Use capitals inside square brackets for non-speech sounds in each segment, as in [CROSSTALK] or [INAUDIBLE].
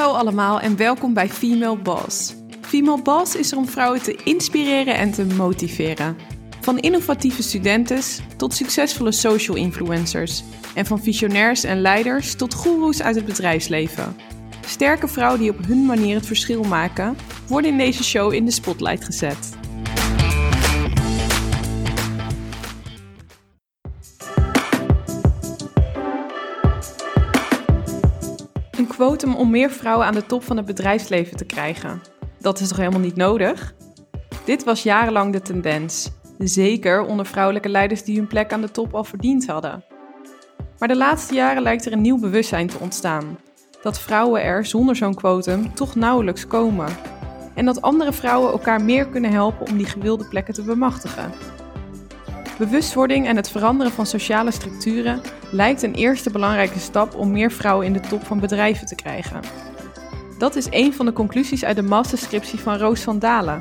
Hallo allemaal en welkom bij Female Boss. Female Boss is er om vrouwen te inspireren en te motiveren. Van innovatieve studentes tot succesvolle social influencers. En van visionairs en leiders tot goeroes uit het bedrijfsleven. Sterke vrouwen die op hun manier het verschil maken, worden in deze show in de spotlight gezet. Quotum om meer vrouwen aan de top van het bedrijfsleven te krijgen. Dat is toch helemaal niet nodig? Dit was jarenlang de tendens. Zeker onder vrouwelijke leiders die hun plek aan de top al verdiend hadden. Maar de laatste jaren lijkt er een nieuw bewustzijn te ontstaan. Dat vrouwen er zonder zo'n quotum toch nauwelijks komen. En dat andere vrouwen elkaar meer kunnen helpen om die gewilde plekken te bemachtigen. Bewustwording en het veranderen van sociale structuren lijkt een eerste belangrijke stap om meer vrouwen in de top van bedrijven te krijgen. Dat is een van de conclusies uit de masterscriptie van Roos van Dalen,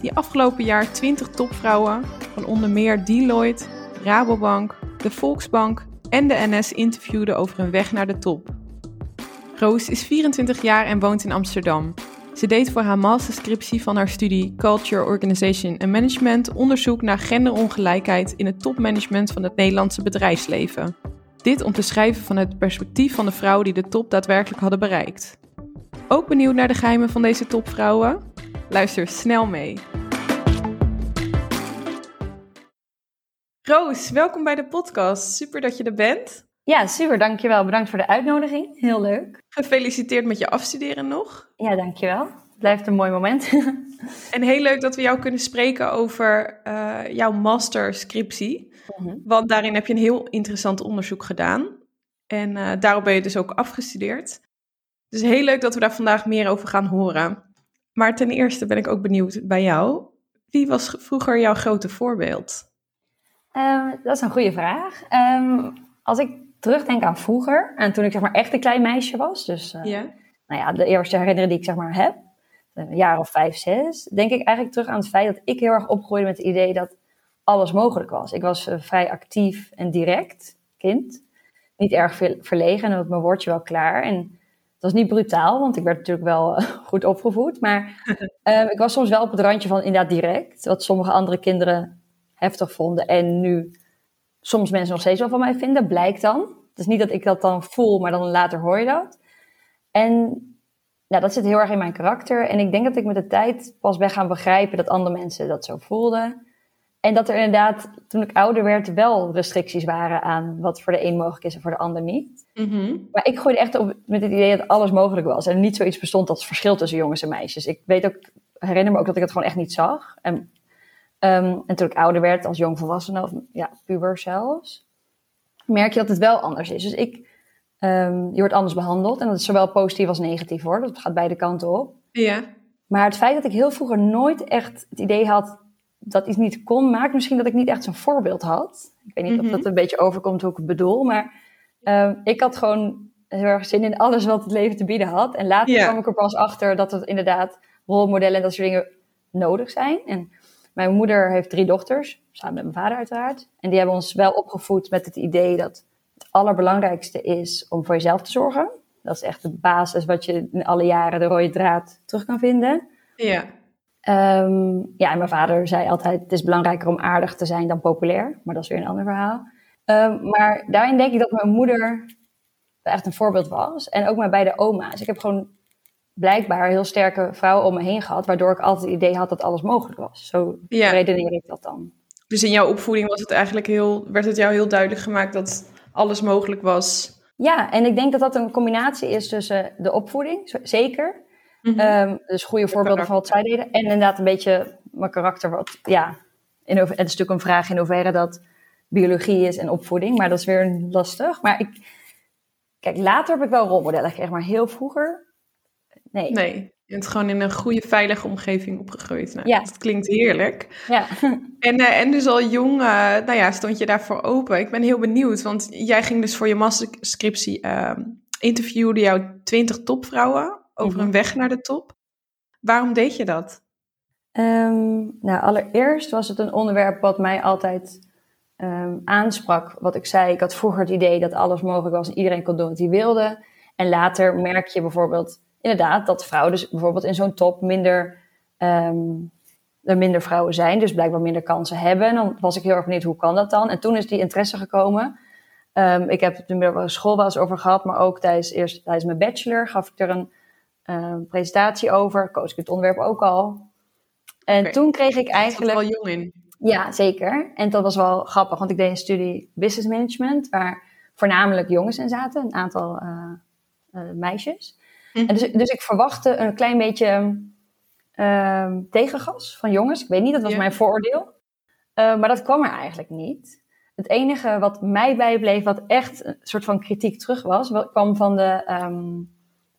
die afgelopen jaar 20 topvrouwen van onder meer Deloitte, Rabobank, de Volksbank en de NS interviewde over hun weg naar de top. Roos is 24 jaar en woont in Amsterdam. Ze deed voor haar masterscriptie van haar studie Culture, Organization en Management onderzoek naar genderongelijkheid in het topmanagement van het Nederlandse bedrijfsleven. Dit om te schrijven van het perspectief van de vrouwen die de top daadwerkelijk hadden bereikt. Ook benieuwd naar de geheimen van deze topvrouwen? Luister snel mee. Roos, welkom bij de podcast. Super dat je er bent. Ja, super. Dankjewel. Bedankt voor de uitnodiging. Heel leuk. Gefeliciteerd met je afstuderen nog. Ja, dankjewel. Het blijft een mooi moment. [LAUGHS] en heel leuk dat we jou kunnen spreken over uh, jouw masterscriptie. Mm Want daarin heb je een heel interessant onderzoek gedaan. En uh, daarop ben je dus ook afgestudeerd. Dus heel leuk dat we daar vandaag meer over gaan horen. Maar ten eerste ben ik ook benieuwd bij jou. Wie was vroeger jouw grote voorbeeld? Um, dat is een goede vraag. Um, als ik terugdenk aan vroeger, en toen ik zeg maar echt een klein meisje was, dus uh, ja. nou ja, de eerste herinneringen die ik zeg maar heb, een jaar of vijf, zes, denk ik eigenlijk terug aan het feit dat ik heel erg opgroeide met het idee dat alles mogelijk was. Ik was uh, vrij actief en direct kind, niet erg veel verlegen en had mijn woordje wel klaar. En het was niet brutaal, want ik werd natuurlijk wel uh, [LAUGHS] goed opgevoed, maar [LAUGHS] ik was soms wel op het randje van inderdaad direct, wat sommige andere kinderen heftig vonden en nu soms mensen nog steeds wel van mij vinden, blijkt dan. Het is niet dat ik dat dan voel, maar dan later hoor je dat. En ja, dat zit heel erg in mijn karakter. En ik denk dat ik met de tijd pas ben gaan begrijpen dat andere mensen dat zo voelden. En dat er inderdaad, toen ik ouder werd, wel restricties waren aan wat voor de een mogelijk is en voor de ander niet. Mm -hmm. Maar ik groeide echt op met het idee dat alles mogelijk was. En niet zoiets bestond als verschil tussen jongens en meisjes. Ik weet ook, herinner me ook dat ik het gewoon echt niet zag. En Um, en toen ik ouder werd, als jongvolwassene, of ja, puber zelfs, merk je dat het wel anders is. Dus ik, um, je wordt anders behandeld. En dat is zowel positief als negatief hoor. Dat gaat beide kanten op. Ja. Maar het feit dat ik heel vroeger nooit echt het idee had dat iets niet kon, maakt misschien dat ik niet echt zo'n voorbeeld had. Ik weet niet mm -hmm. of dat een beetje overkomt hoe ik het bedoel. Maar um, ik had gewoon heel erg zin in alles wat het leven te bieden had. En later Ja. kwam ik er pas achter dat het inderdaad rolmodellen en dat soort dingen nodig zijn. En mijn moeder heeft drie dochters, samen met mijn vader uiteraard. En die hebben ons wel opgevoed met het idee dat het allerbelangrijkste is om voor jezelf te zorgen. Dat is echt de basis wat je in alle jaren de rode draad terug kan vinden. Ja. Um, ja, en mijn vader zei altijd, het is belangrijker om aardig te zijn dan populair. Maar dat is weer een ander verhaal. Um, maar daarin denk ik dat mijn moeder echt een voorbeeld was. En ook mijn beide oma's. Ik heb gewoon blijkbaar heel sterke vrouwen om me heen gehad, waardoor ik altijd het idee had dat alles mogelijk was. Zo Ja. redeneer ik dat dan. Dus in jouw opvoeding was het eigenlijk heel, werd het jou heel duidelijk gemaakt dat alles mogelijk was. Ja, en ik denk dat dat een combinatie is tussen de opvoeding, zeker. Mhm. Ehm, dus goede voorbeelden van wat zij deden. En inderdaad een beetje mijn karakter. Wat, ja, in het is natuurlijk een vraag in hoeverre dat biologie is en opvoeding. Maar dat is weer lastig. Maar ik, kijk, later heb ik wel rolmodellen gekregen. Maar heel vroeger, nee. Nee, je bent gewoon in een goede, veilige omgeving opgegroeid. Nou, Ja. Dat klinkt heerlijk. Ja. [LAUGHS] En, eh, en dus al jong, eh, nou ja, stond je daarvoor open. Ik ben heel benieuwd, want jij ging dus voor je masterscriptie uh, interviewde jouw 20 topvrouwen over Mhm. een weg naar de top. Waarom deed je dat? Ehm, nou, allereerst was het een onderwerp wat mij altijd ehm, aansprak. Wat ik zei, ik had vroeger het idee dat alles mogelijk was en iedereen kon doen wat hij wilde. En later merk je bijvoorbeeld inderdaad dat vrouwen dus bijvoorbeeld in zo'n top minder, ehm, er minder vrouwen zijn, dus blijkbaar minder kansen hebben. En dan was ik heel erg benieuwd, hoe kan dat dan? En toen is die interesse gekomen. Ehm, ik heb het de middelbare school wel eens over gehad, maar ook tijdens, eerst, tijdens mijn bachelor gaf ik er een uh, presentatie over. Coach ik het onderwerp ook al. En toen kreeg ik eigenlijk... wel jong in. Ja, zeker. En dat was wel grappig, want ik deed een studie business management, waar voornamelijk jongens in zaten, een aantal uh, uh, meisjes. Mhm. En dus, dus ik verwachtte een klein beetje uh, tegengas van jongens. Ik weet niet, dat was mijn vooroordeel. Uh, maar dat kwam er eigenlijk niet. Het enige wat mij bijbleef, wat echt een soort van kritiek terug was, kwam van de, um,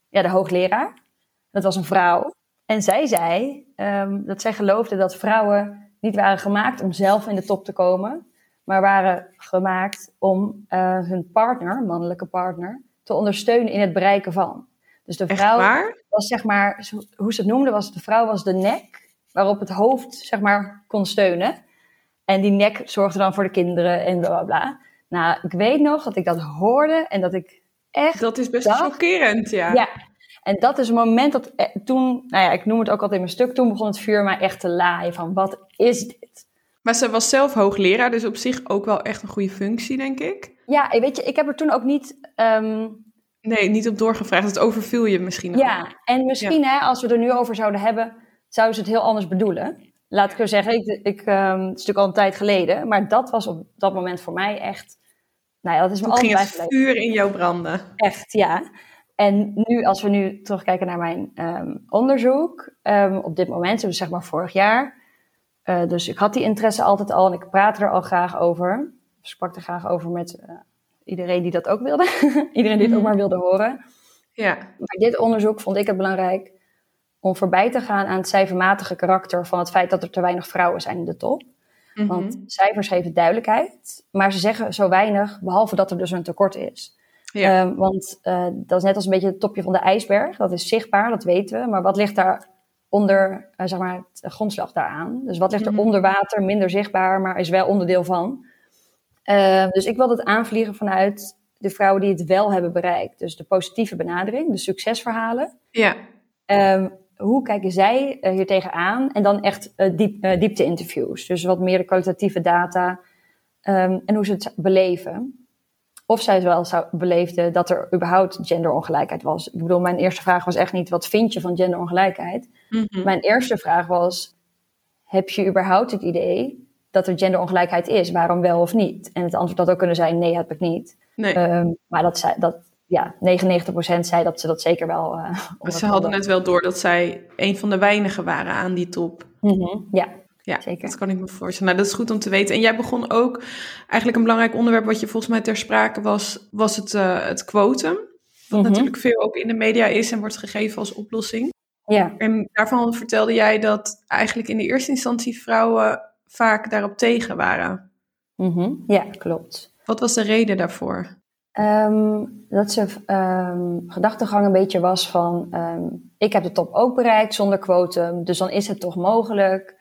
ja, de hoogleraar. Dat was een vrouw. En zij zei um, dat zij geloofde dat vrouwen niet waren gemaakt om zelf in de top te komen, maar waren gemaakt om uh, hun partner, mannelijke partner, te ondersteunen in het bereiken van. Dus de vrouw was zeg maar, hoe ze het noemde, was de vrouw was de nek waarop het hoofd zeg maar kon steunen. En die nek zorgde dan voor de kinderen en bla bla bla. Nou, ik weet nog dat ik dat hoorde en dat ik echt. Dat is best chockerend, ja. Ja. En dat is een moment dat eh, toen, nou ja, ik noem het ook altijd in mijn stuk, toen begon het vuur mij echt te laaien van wat is dit? Maar ze was zelf hoogleraar, dus op zich ook wel echt een goede functie, denk ik. Ja, weet je, ik heb er toen ook niet. Ehm, nee, niet op doorgevraagd. Het overviel je misschien. Ja, en misschien hè, als we er nu over zouden hebben, zouden ze het heel anders bedoelen. Laat ik zo zeggen, ik, ik, um, het is natuurlijk al een tijd geleden, maar dat was op dat moment voor mij echt. Nou ja, dat is me altijd ging het vuur in jou branden. Echt, ja. En nu, als we nu terugkijken naar mijn um, onderzoek, op dit moment, dus zeg maar vorig jaar, uh, dus ik had die interesse altijd al en ik praatte er al graag over. Ik sprak er graag over met uh, iedereen die dat ook wilde. [LAUGHS] iedereen die het ook mhm. maar wilde horen. Ja. Maar dit onderzoek vond ik het belangrijk om voorbij te gaan aan het cijfermatige karakter van het feit dat er te weinig vrouwen zijn in de top. Mm -hmm. Want cijfers geven duidelijkheid, maar ze zeggen zo weinig, behalve dat er dus een tekort is. Ja. Uh, want uh, dat is net als een beetje het topje van de ijsberg. Dat is zichtbaar, dat weten we. Maar wat ligt daar onder, uh, zeg maar, het grondslag daaraan. Dus wat ligt er mhm. onder water, minder zichtbaar, maar is wel onderdeel van. Uh, dus ik wil het aanvliegen vanuit de vrouwen die het wel hebben bereikt. Dus de positieve benadering, de succesverhalen. Ja. Um, hoe kijken zij uh, hier tegenaan? En dan echt diep, diepte-interviews. Dus wat meer de kwalitatieve data um, en hoe ze het beleven of zij wel zou beleefde dat er überhaupt genderongelijkheid was. Ik bedoel, mijn eerste vraag was echt niet wat vind je van genderongelijkheid. Mm -hmm. Mijn eerste vraag was: heb je überhaupt het idee dat er genderongelijkheid is? Waarom wel of niet? En het antwoord had ook kunnen zijn: nee, heb ik niet. Nee. Um, maar dat, zei, dat ja, 99% zei dat ze dat zeker wel. Uh, ze hadden het wel door dat zij een van de weinigen waren aan die top. Mm -hmm. Ja, ja, Zeker. dat kan ik me voorstellen. Nou, dat is goed om te weten. En jij begon ook, eigenlijk een belangrijk onderwerp wat je volgens mij ter sprake was, was het, uh, het quotum. Wat mm -hmm. natuurlijk veel ook in de media is en wordt gegeven als oplossing. Ja. En daarvan vertelde jij dat eigenlijk in de eerste instantie vrouwen vaak daarop tegen waren. Mm -hmm. Ja, klopt. Wat was de reden daarvoor? Um, dat ze um, gedachtegang een beetje was van, um, ik heb de top ook bereikt zonder quotum, dus dan is het toch mogelijk.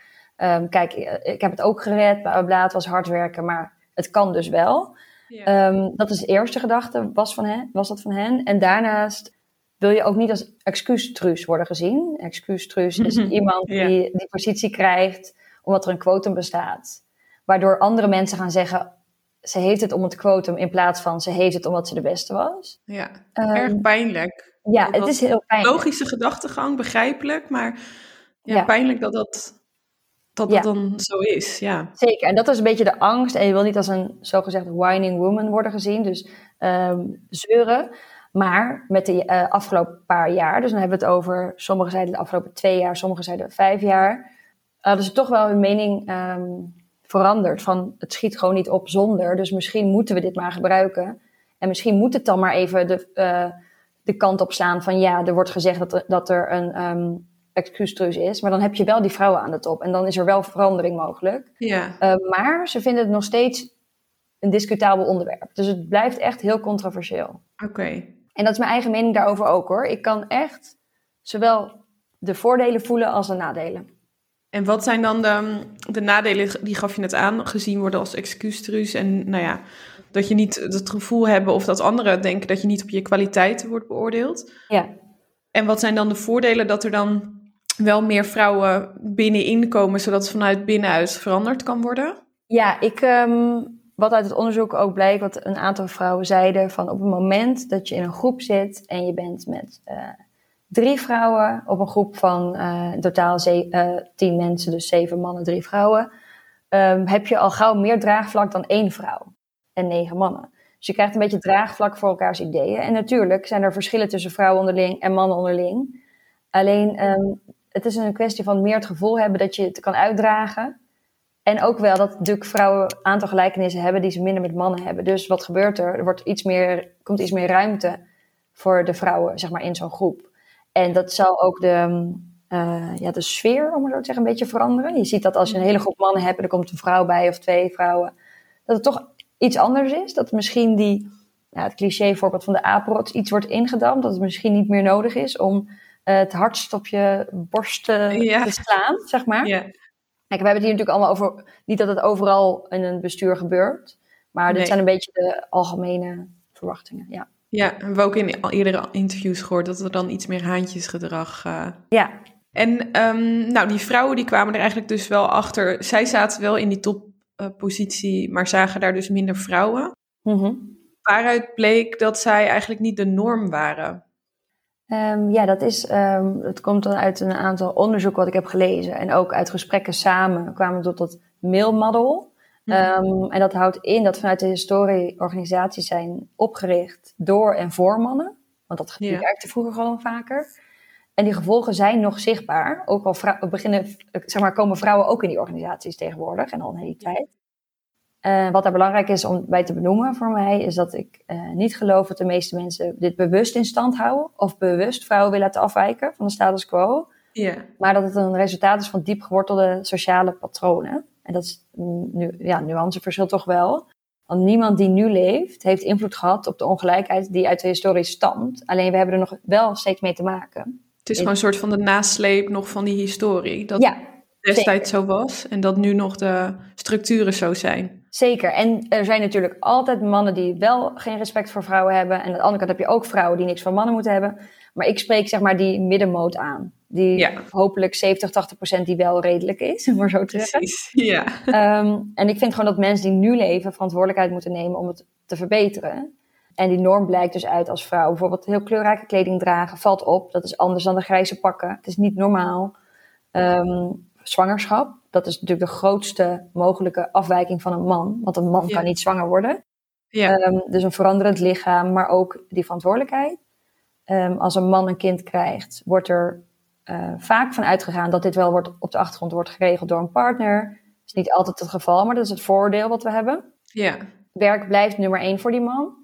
Kijk, ik heb het ook gered, bla, bla, het was hard werken, maar het kan dus wel. Ja. Dat is de eerste gedachte, was, van hen, was dat van hen. En daarnaast wil je ook niet als excuustruus worden gezien. Excuustruus is iemand ja. die die positie krijgt omdat er een quotum bestaat. Waardoor andere mensen gaan zeggen, ze heeft het om het quotum in plaats van ze heeft het omdat ze de beste was. Ja, um, erg pijnlijk. Ja, het is heel pijnlijk. Logische gedachtegang, begrijpelijk, maar ja, ja. pijnlijk dat dat dat dat dan zo is, ja. Zeker, en dat is een beetje de angst. En je wil niet als een zogezegd whining woman worden gezien, dus um, zeuren. Maar met de uh, afgelopen paar jaar, dus dan hebben we het over, sommigen zeiden de afgelopen twee jaar, sommigen zeiden vijf jaar, hadden ze toch wel hun mening um, veranderd. Van het schiet gewoon niet op zonder, dus misschien moeten we dit maar gebruiken. En misschien moet het dan maar even de, uh, de kant op slaan van ja, er wordt gezegd dat er, dat er een um, excuustruus is. Maar dan heb je wel die vrouwen aan de top. En dan is er wel verandering mogelijk. Ja. Uh, maar ze vinden het nog steeds een discutabel onderwerp. Dus het blijft echt heel controversieel. Oké. Okay. En dat is mijn eigen mening daarover ook hoor. Ik kan echt zowel de voordelen voelen als de nadelen. En wat zijn dan de, de nadelen, die gaf je net aan, gezien worden als excuustruus? En nou ja, dat je niet het gevoel hebben of dat anderen denken dat je niet op je kwaliteiten wordt beoordeeld. Ja. En wat zijn dan de voordelen dat er dan wel meer vrouwen binnenin komen, zodat het vanuit binnenuit veranderd kan worden? Ja, ik, ehm, wat uit het onderzoek ook blijkt, wat een aantal vrouwen zeiden, van op het moment dat je in een groep zit en je bent met uh, drie vrouwen op een groep van uh, totaal uh, tien mensen, dus zeven mannen, drie vrouwen, um, heb je al gauw meer draagvlak dan één vrouw en negen mannen. Dus je krijgt een beetje draagvlak voor elkaars ideeën. En natuurlijk zijn er verschillen tussen vrouwen onderling en mannen onderling. Alleen, um, het is een kwestie van meer het gevoel hebben dat je het kan uitdragen. En ook wel dat natuurlijk vrouwen een aantal gelijkenissen hebben die ze minder met mannen hebben. Dus wat gebeurt er? Er wordt iets meer, komt iets meer ruimte voor de vrouwen, zeg maar, in zo'n groep. En dat zal ook de, uh, ja, de sfeer, om het zo te zeggen, een beetje veranderen. Je ziet dat als je een hele groep mannen hebt en er komt een vrouw bij of twee vrouwen, dat het toch iets anders is. Dat misschien die, ja, het cliché voorbeeld van de apenrots iets wordt ingedampt. Dat het misschien niet meer nodig is om uh, het hardst op je borst te slaan, zeg maar. Ja. Kijk, we hebben het hier natuurlijk allemaal over, niet dat het overal in een bestuur gebeurt, maar dit zijn een beetje de algemene verwachtingen, ja. Ja, we hebben ook in eerdere interviews gehoord dat er dan iets meer haantjesgedrag... Uh... Ja. En um, nou, die vrouwen die kwamen er eigenlijk dus wel achter. Zij zaten wel in die toppositie, maar zagen daar dus minder vrouwen. Mm Waaruit bleek dat zij eigenlijk niet de norm waren. Um, ja, dat is, um, het komt dan uit een aantal onderzoeken wat ik heb gelezen. En ook uit gesprekken samen kwamen we tot dat mailmodel. Um, en dat houdt in dat vanuit de historie organisaties zijn opgericht door en voor mannen. Want dat ja. werkte vroeger gewoon vaker. En die gevolgen zijn nog zichtbaar. Ook al beginnen, zeg maar, komen vrouwen ook in die organisaties tegenwoordig en al een hele tijd. Uh, wat er belangrijk is om bij te benoemen voor mij, is dat ik uh, niet geloof dat de meeste mensen dit bewust in stand houden of bewust vrouwen willen laten afwijken van de status quo. Yeah. Maar dat het een resultaat is van diep gewortelde sociale patronen. En dat is nu, ja, nuanceverschil toch wel. Want niemand die nu leeft, heeft invloed gehad op de ongelijkheid die uit de historie stamt. Alleen we hebben er nog wel steeds mee te maken. Het is gewoon een soort van de nasleep nog van die historie. Dat ja, destijds zo was en dat nu nog de structuren zo zijn. Zeker. En er zijn natuurlijk altijd mannen die wel geen respect voor vrouwen hebben. En aan de andere kant heb je ook vrouwen die niks van mannen moeten hebben. Maar ik spreek zeg maar die middenmoot aan. Die hopelijk 70, 80 procent die wel redelijk is, [LAUGHS] om maar zo te zeggen. ja. Um, en ik vind gewoon dat mensen die nu leven verantwoordelijkheid moeten nemen om het te verbeteren. En die norm blijkt dus uit als vrouw. Bijvoorbeeld heel kleurrijke kleding dragen valt op. Dat is anders dan de grijze pakken. Het is niet normaal. Um, zwangerschap. Dat is natuurlijk de grootste mogelijke afwijking van een man. Want een man kan niet zwanger worden. Ja. Um, dus een veranderend lichaam, maar ook die verantwoordelijkheid. Um, als een man een kind krijgt, wordt er uh, vaak van uitgegaan dat dit wel wordt, op de achtergrond wordt geregeld door een partner. Dat is niet altijd het geval, maar dat is het voordeel wat we hebben. Ja. Werk blijft nummer één voor die man.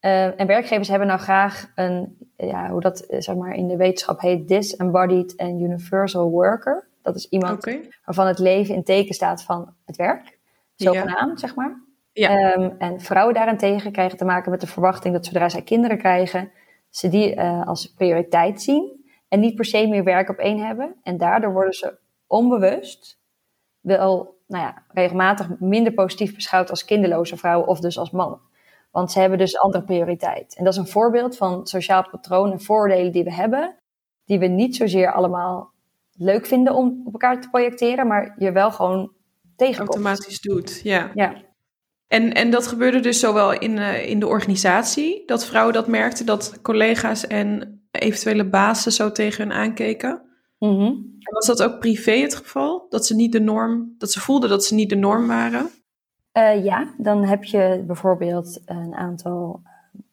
Uh, en werkgevers hebben nou graag een, ja, hoe dat eh, zeg maar in de wetenschap heet, disembodied and universal worker. Dat is iemand okay. waarvan het leven in teken staat van het werk, zogenaamd, ja. zeg maar. Ja. Um, en vrouwen daarentegen krijgen te maken met de verwachting dat zodra zij kinderen krijgen, ze die uh, als prioriteit zien en niet per se meer werk op één hebben. En daardoor worden ze onbewust wel nou ja, regelmatig minder positief beschouwd als kinderloze vrouwen of dus als mannen. Want ze hebben dus andere prioriteit. En dat is een voorbeeld van sociaal patroon en voordelen die we hebben, die we niet zozeer allemaal leuk vinden om op elkaar te projecteren, maar je wel gewoon tegenkomt. Automatisch doet, ja. ja. En, en dat gebeurde dus zowel in, uh, in de organisatie, dat vrouwen dat merkten, dat collega's en eventuele bazen zo tegen hun aankeken. Mm -hmm. Was dat ook privé het geval? Dat ze niet de norm, dat ze voelden dat ze niet de norm waren? Uh, ja, dan heb je bijvoorbeeld een aantal,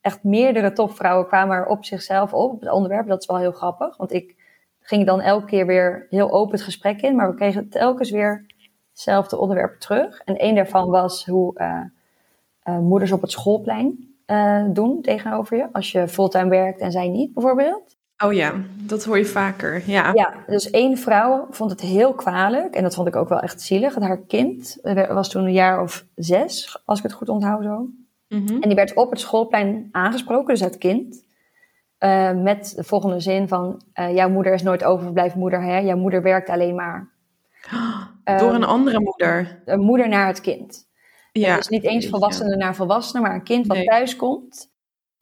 echt meerdere topvrouwen kwamen er op zichzelf op, op het onderwerp. Dat is wel heel grappig, want ik ging dan elke keer weer heel open het gesprek in, maar we kregen telkens weer hetzelfde onderwerp terug. En een daarvan was hoe uh, uh, moeders op het schoolplein uh, doen tegenover je, als je fulltime werkt en zij niet, bijvoorbeeld. Oh ja, dat hoor je vaker, ja. Ja, dus één vrouw vond het heel kwalijk, en dat vond ik ook wel echt zielig. Haar kind was toen een jaar of zes, als ik het goed onthoud zo. Mm -hmm. En die werd op het schoolplein aangesproken, dus het kind. Uh, met de volgende zin van, uh, jouw moeder is nooit overblijven moeder, hè? jouw moeder werkt alleen maar. [GASPS] Door um, een andere moeder? Een moeder naar het kind. Ja. Dus niet eens volwassene ja. naar volwassene, maar een kind wat nee. thuis komt.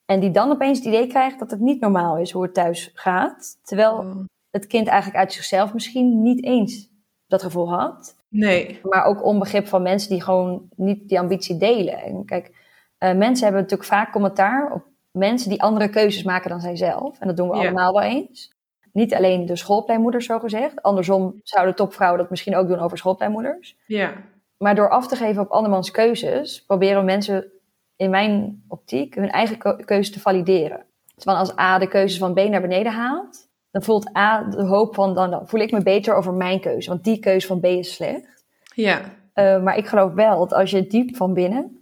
En die dan opeens het idee krijgt dat het niet normaal is hoe het thuis gaat. Terwijl Oh. het kind eigenlijk uit zichzelf misschien niet eens dat gevoel had. Nee. Maar ook onbegrip van mensen die gewoon niet die ambitie delen. En kijk, eh, mensen hebben natuurlijk vaak commentaar op mensen die andere keuzes maken dan zijzelf. En dat doen we Ja. allemaal wel eens. Niet alleen de schoolpleinmoeders, zo gezegd. Andersom zouden topvrouwen dat misschien ook doen over schoolpleinmoeders. Ja. Maar door af te geven op andermans keuzes, proberen mensen in mijn optiek hun eigen keuze te valideren. Terwijl als A de keuzes van B naar beneden haalt, dan voelt A de hoop van, dan, dan voel ik me beter over mijn keuze. Want die keuze van B is slecht. Ja. Uh, maar ik geloof wel dat als je diep van binnen,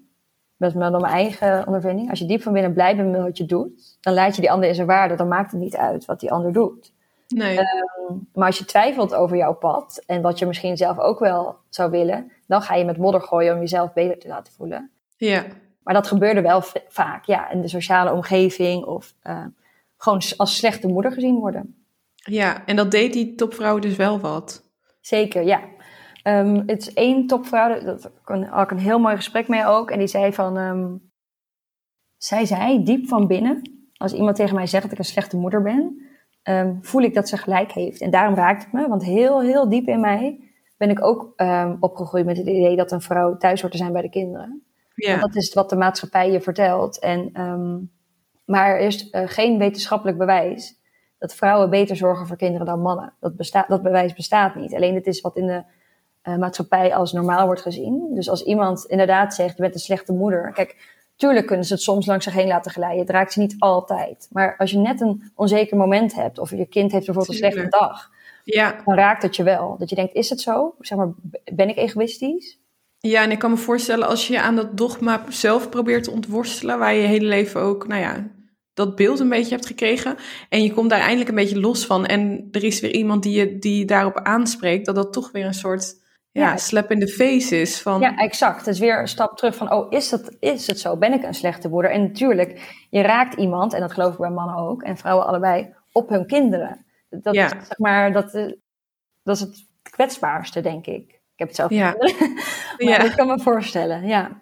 dan mijn eigen ondervinding, als je diep van binnen blij bent met wat je doet, dan laat je die ander in zijn waarde. Dan maakt het niet uit wat die ander doet. Nee. Um, maar als je twijfelt over jouw pad en wat je misschien zelf ook wel zou willen, dan ga je met modder gooien om jezelf beter te laten voelen. Ja. Maar dat gebeurde wel vaak, ja, in de sociale omgeving of uh, gewoon als slechte moeder gezien worden. Ja, en dat deed die topvrouw dus wel wat. Zeker, ja. Um, het is één topvrouw, daar had ik een heel mooi gesprek mee ook. En die zei van, um, zij zei diep van binnen, als iemand tegen mij zegt dat ik een slechte moeder ben, um, voel ik dat ze gelijk heeft. En daarom raakt het me, want heel, heel diep in mij ben ik ook opgegroeid met het idee dat een vrouw thuis hoort te zijn bij de kinderen. Ja. Want dat is wat de maatschappij je vertelt. En, maar er is uh, geen wetenschappelijk bewijs dat vrouwen beter zorgen voor kinderen dan mannen. Dat, bestaat, dat bewijs bestaat niet. Alleen het is wat in de maatschappij als normaal wordt gezien. Dus als iemand inderdaad zegt, je bent een slechte moeder. Kijk, tuurlijk kunnen ze het soms langs zich heen laten glijden. Het raakt ze niet altijd. Maar als je net een onzeker moment hebt, of je kind heeft bijvoorbeeld tuurlijk. een slechte dag, ja. dan raakt het je wel. Dat je denkt, is het zo? Zeg maar, ben ik egoïstisch? Ja, en ik kan me voorstellen als je aan dat dogma zelf probeert te ontworstelen, waar je je hele leven ook, nou ja, dat beeld een beetje hebt gekregen. En je komt daar eindelijk een beetje los van. En er is weer iemand die je die daarop aanspreekt, dat dat toch weer een soort ja, slap in the face is. Van, Ja, exact. Het is weer een stap terug van, oh, is het, is het zo? Ben ik een slechte moeder? En natuurlijk, je raakt iemand, en dat geloof ik bij mannen ook, en vrouwen allebei, op hun kinderen. Dat, Ja. is, zeg maar, dat, eh, dat is het kwetsbaarste, denk ik. Ik heb het zelf Ja. [LAUGHS] maar Ja. ik kan me voorstellen, ja.